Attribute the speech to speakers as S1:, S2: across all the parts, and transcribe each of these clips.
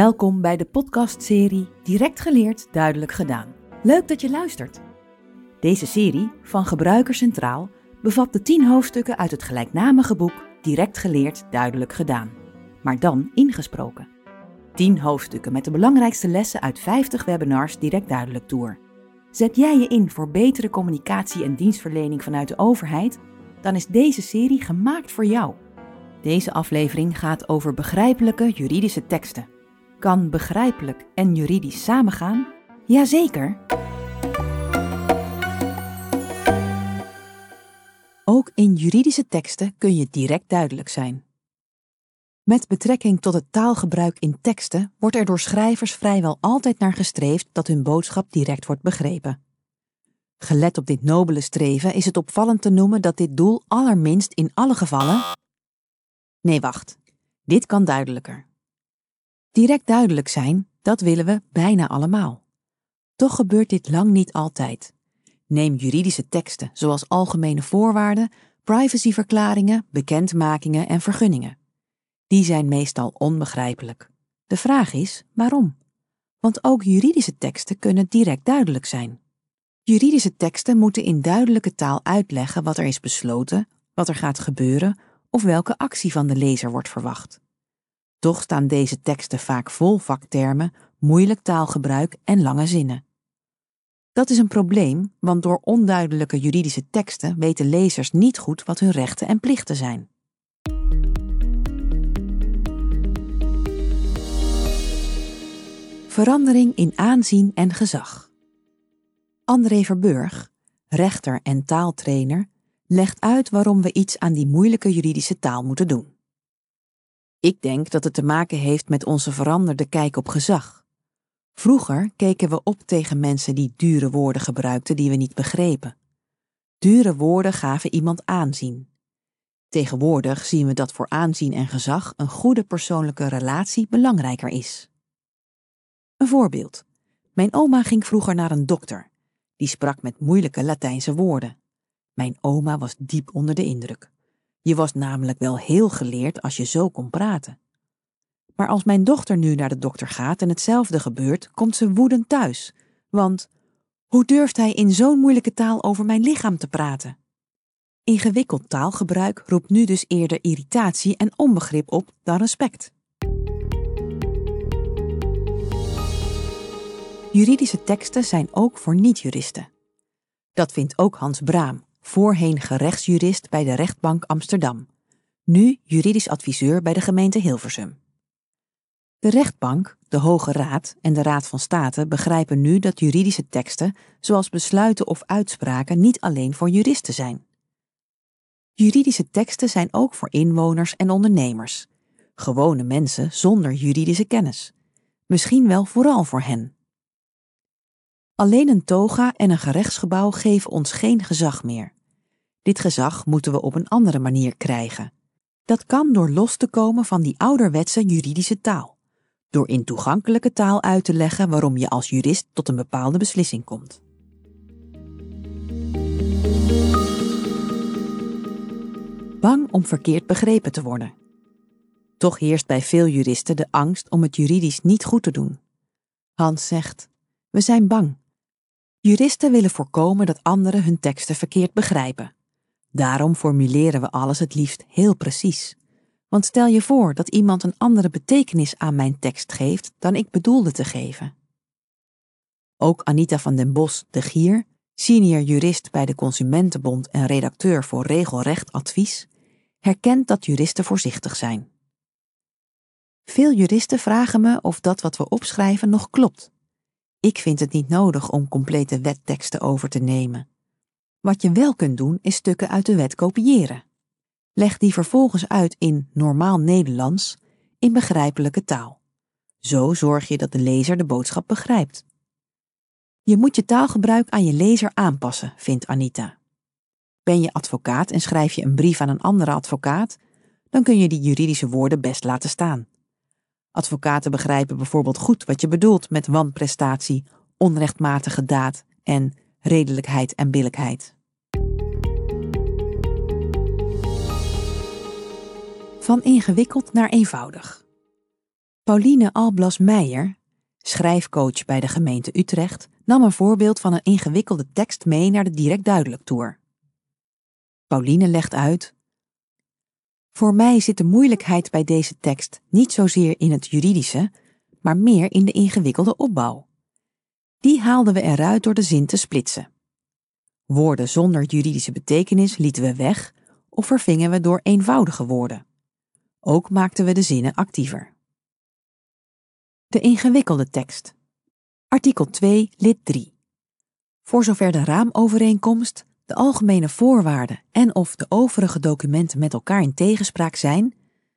S1: Welkom bij de podcastserie Direct geleerd, duidelijk gedaan. Leuk dat je luistert. Deze serie van Gebruiker Centraal bevat de 10 hoofdstukken uit het gelijknamige boek Direct geleerd, duidelijk gedaan, maar dan ingesproken. 10 hoofdstukken met de belangrijkste lessen uit 50 webinars Direct Duidelijk Tour. Zet jij je in voor betere communicatie en dienstverlening vanuit de overheid? Dan is deze serie gemaakt voor jou. Deze aflevering gaat over begrijpelijke juridische teksten. Kan begrijpelijk en juridisch samengaan? Jazeker! Ook in juridische teksten kun je direct duidelijk zijn. Met betrekking tot het taalgebruik in teksten wordt er door schrijvers vrijwel altijd naar gestreefd dat hun boodschap direct wordt begrepen. Gelet op dit nobele streven is het opvallend te noemen dat dit doel allerminst in alle gevallen. Nee, wacht. Dit kan duidelijker. Direct duidelijk zijn, dat willen we bijna allemaal. Toch gebeurt dit lang niet altijd. Neem juridische teksten zoals algemene voorwaarden, privacyverklaringen, bekendmakingen en vergunningen. Die zijn meestal onbegrijpelijk. De vraag is waarom? Want ook juridische teksten kunnen direct duidelijk zijn. Juridische teksten moeten in duidelijke taal uitleggen wat er is besloten, wat er gaat gebeuren of welke actie van de lezer wordt verwacht. Toch staan deze teksten vaak vol vaktermen, moeilijk taalgebruik en lange zinnen. Dat is een probleem, want door onduidelijke juridische teksten weten lezers niet goed wat hun rechten en plichten zijn. Verandering in aanzien en gezag. André Verburg, rechter en taaltrainer, legt uit waarom we iets aan die moeilijke juridische taal moeten doen. Ik denk dat het te maken heeft met onze veranderde kijk op gezag. Vroeger keken we op tegen mensen die dure woorden gebruikten die we niet begrepen. Dure woorden gaven iemand aanzien. Tegenwoordig zien we dat voor aanzien en gezag een goede persoonlijke relatie belangrijker is. Een voorbeeld. Mijn oma ging vroeger naar een dokter. Die sprak met moeilijke Latijnse woorden. Mijn oma was diep onder de indruk. Je was namelijk wel heel geleerd als je zo kon praten. Maar als mijn dochter nu naar de dokter gaat en hetzelfde gebeurt, komt ze woedend thuis. Want hoe durft hij in zo'n moeilijke taal over mijn lichaam te praten? Ingewikkeld taalgebruik roept nu dus eerder irritatie en onbegrip op dan respect. Juridische teksten zijn ook voor niet-juristen. Dat vindt ook Hans Braam, voorheen gerechtsjurist bij de rechtbank Amsterdam, nu juridisch adviseur bij de gemeente Hilversum. De rechtbank, de Hoge Raad en de Raad van State begrijpen nu dat juridische teksten, zoals besluiten of uitspraken, niet alleen voor juristen zijn. Juridische teksten zijn ook voor inwoners en ondernemers, gewone mensen zonder juridische kennis, misschien wel vooral voor hen. Alleen een toga en een gerechtsgebouw geven ons geen gezag meer. Dit gezag moeten we op een andere manier krijgen. Dat kan door los te komen van die ouderwetse juridische taal. Door in toegankelijke taal uit te leggen waarom je als jurist tot een bepaalde beslissing komt. Bang om verkeerd begrepen te worden. Toch heerst bij veel juristen de angst om het juridisch niet goed te doen. Hans zegt: We zijn bang. Juristen willen voorkomen dat anderen hun teksten verkeerd begrijpen. Daarom formuleren we alles het liefst heel precies. Want stel je voor dat iemand een andere betekenis aan mijn tekst geeft dan ik bedoelde te geven. Ook Anita van den Bos de Gier, senior jurist bij de Consumentenbond en redacteur voor regelrecht advies, herkent dat juristen voorzichtig zijn. Veel juristen vragen me of dat wat we opschrijven nog klopt. Ik vind het niet nodig om complete wetteksten over te nemen. Wat je wel kunt doen, is stukken uit de wet kopiëren. Leg die vervolgens uit in normaal Nederlands, in begrijpelijke taal. Zo zorg je dat de lezer de boodschap begrijpt. Je moet je taalgebruik aan je lezer aanpassen, vindt Anita. Ben je advocaat en schrijf je een brief aan een andere advocaat, dan kun je die juridische woorden best laten staan. Advocaten begrijpen bijvoorbeeld goed wat je bedoelt met wanprestatie, onrechtmatige daad en redelijkheid en billijkheid. Van ingewikkeld naar eenvoudig. Pauline Alblas Meijer, schrijfcoach bij de gemeente Utrecht, nam een voorbeeld van een ingewikkelde tekst mee naar de Direct Duidelijk Tour. Pauline legt uit. Voor mij zit de moeilijkheid bij deze tekst niet zozeer in het juridische, maar meer in de ingewikkelde opbouw. Die haalden we eruit door de zin te splitsen. Woorden zonder juridische betekenis lieten we weg of vervingen we door eenvoudige woorden. Ook maakten we de zinnen actiever. De ingewikkelde tekst. Artikel 2, lid 3. Voor zover de raamovereenkomst, de algemene voorwaarden en of de overige documenten met elkaar in tegenspraak zijn,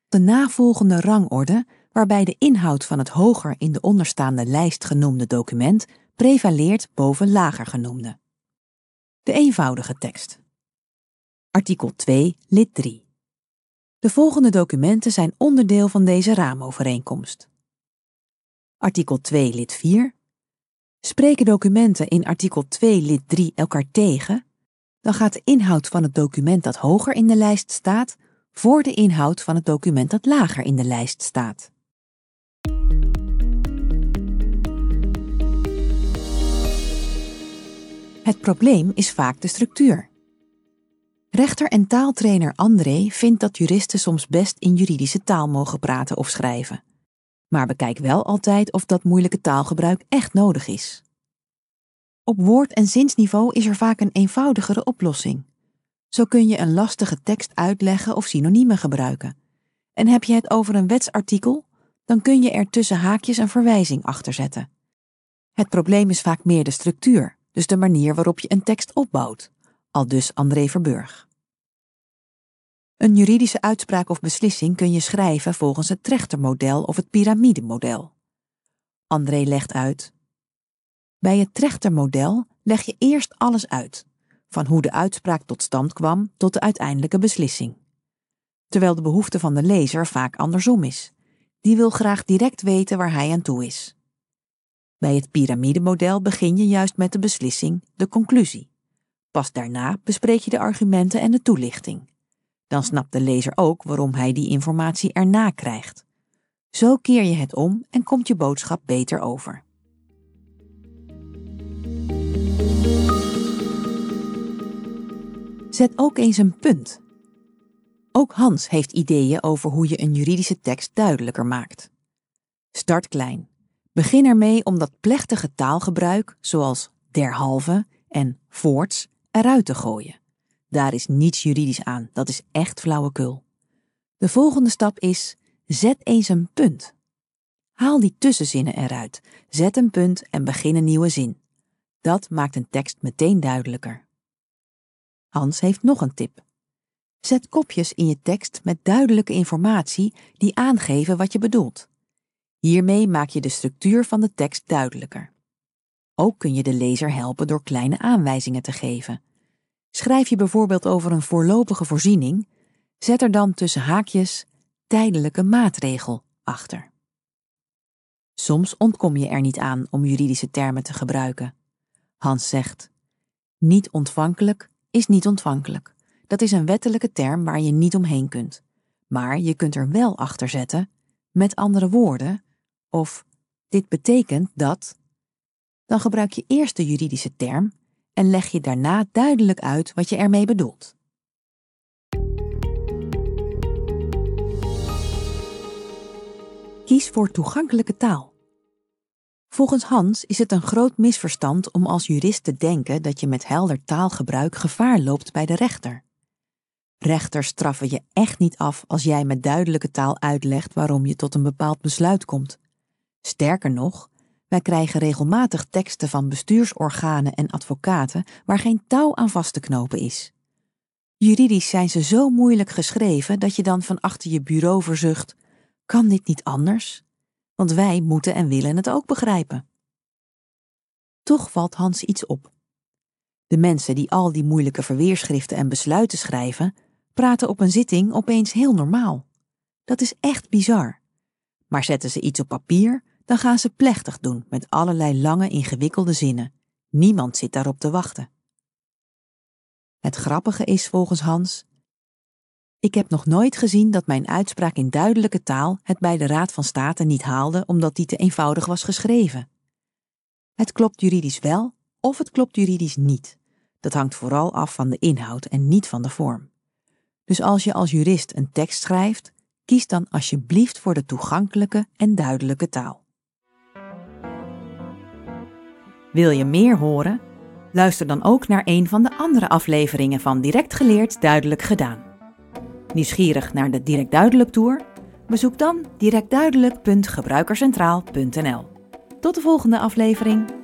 S1: de navolgende rangorde waarbij de inhoud van het hoger in de onderstaande lijst genoemde document prevaleert boven lager genoemde. De eenvoudige tekst. Artikel 2, lid 3. De volgende documenten zijn onderdeel van deze raamovereenkomst. Artikel 2, lid 4. Spreken documenten in artikel 2, lid 3 elkaar tegen, dan gaat de inhoud van het document dat hoger in de lijst staat voor de inhoud van het document dat lager in de lijst staat. Het probleem is vaak de structuur. Rechter en taaltrainer André vindt dat juristen soms best in juridische taal mogen praten of schrijven. Maar bekijk wel altijd of dat moeilijke taalgebruik echt nodig is. Op woord- en zinsniveau is er vaak een eenvoudigere oplossing. Zo kun je een lastige tekst uitleggen of synoniemen gebruiken. En heb je het over een wetsartikel, dan kun je er tussen haakjes een verwijzing achter zetten. Het probleem is vaak meer de structuur, dus de manier waarop je een tekst opbouwt, al dus André Verburg. Een juridische uitspraak of beslissing kun je schrijven volgens het trechtermodel of het piramidemodel. André legt uit. Bij het trechtermodel leg je eerst alles uit, van hoe de uitspraak tot stand kwam tot de uiteindelijke beslissing. Terwijl de behoefte van de lezer vaak andersom is. Die wil graag direct weten waar hij aan toe is. Bij het piramidemodel begin je juist met de beslissing, de conclusie. Pas daarna bespreek je de argumenten en de toelichting. Dan snapt de lezer ook waarom hij die informatie erna krijgt. Zo keer je het om en komt je boodschap beter over. Zet ook eens een punt. Ook Hans heeft ideeën over hoe je een juridische tekst duidelijker maakt. Start klein. Begin ermee om dat plechtige taalgebruik, zoals derhalve en voorts, eruit te gooien. Daar is niets juridisch aan, dat is echt flauwekul. De volgende stap is: zet eens een punt. Haal die tussenzinnen eruit, zet een punt en begin een nieuwe zin. Dat maakt een tekst meteen duidelijker. Hans heeft nog een tip. Zet kopjes in je tekst met duidelijke informatie die aangeven wat je bedoelt. Hiermee maak je de structuur van de tekst duidelijker. Ook kun je de lezer helpen door kleine aanwijzingen te geven. Schrijf je bijvoorbeeld over een voorlopige voorziening, zet er dan tussen haakjes tijdelijke maatregel achter. Soms ontkom je er niet aan om juridische termen te gebruiken. Hans zegt: Niet ontvankelijk is niet ontvankelijk. Dat is een wettelijke term waar je niet omheen kunt. Maar je kunt er wel achter zetten, met andere woorden, of dit betekent dat. Dan gebruik je eerst de juridische term en leg je daarna duidelijk uit wat je ermee bedoelt. Kies voor toegankelijke taal. Volgens Hans is het een groot misverstand om als jurist te denken dat je met helder taalgebruik gevaar loopt bij de rechter. Rechters straffen je echt niet af als jij met duidelijke taal uitlegt waarom je tot een bepaald besluit komt. Sterker nog, wij krijgen regelmatig teksten van bestuursorganen en advocaten waar geen touw aan vast te knopen is. Juridisch zijn ze zo moeilijk geschreven dat je dan van achter je bureau verzucht: kan dit niet anders? Want wij moeten en willen het ook begrijpen. Toch valt Hans iets op. De mensen die al die moeilijke verweerschriften en besluiten schrijven, praten op een zitting opeens heel normaal. Dat is echt bizar. Maar zetten ze iets op papier, dan gaan ze plechtig doen met allerlei lange, ingewikkelde zinnen. Niemand zit daarop te wachten. Het grappige is volgens Hans: Ik heb nog nooit gezien dat mijn uitspraak in duidelijke taal het bij de Raad van State niet haalde omdat die te eenvoudig was geschreven. Het klopt juridisch wel of het klopt juridisch niet. Dat hangt vooral af van de inhoud en niet van de vorm. Dus als je als jurist een tekst schrijft, kies dan alsjeblieft voor de toegankelijke en duidelijke taal.
S2: Wil je meer horen? Luister dan ook naar een van de andere afleveringen van Direct Geleerd Duidelijk Gedaan. Nieuwsgierig naar de Direct Duidelijk Tour? Bezoek dan directduidelijk.gebruikercentraal.nl. Tot de volgende aflevering.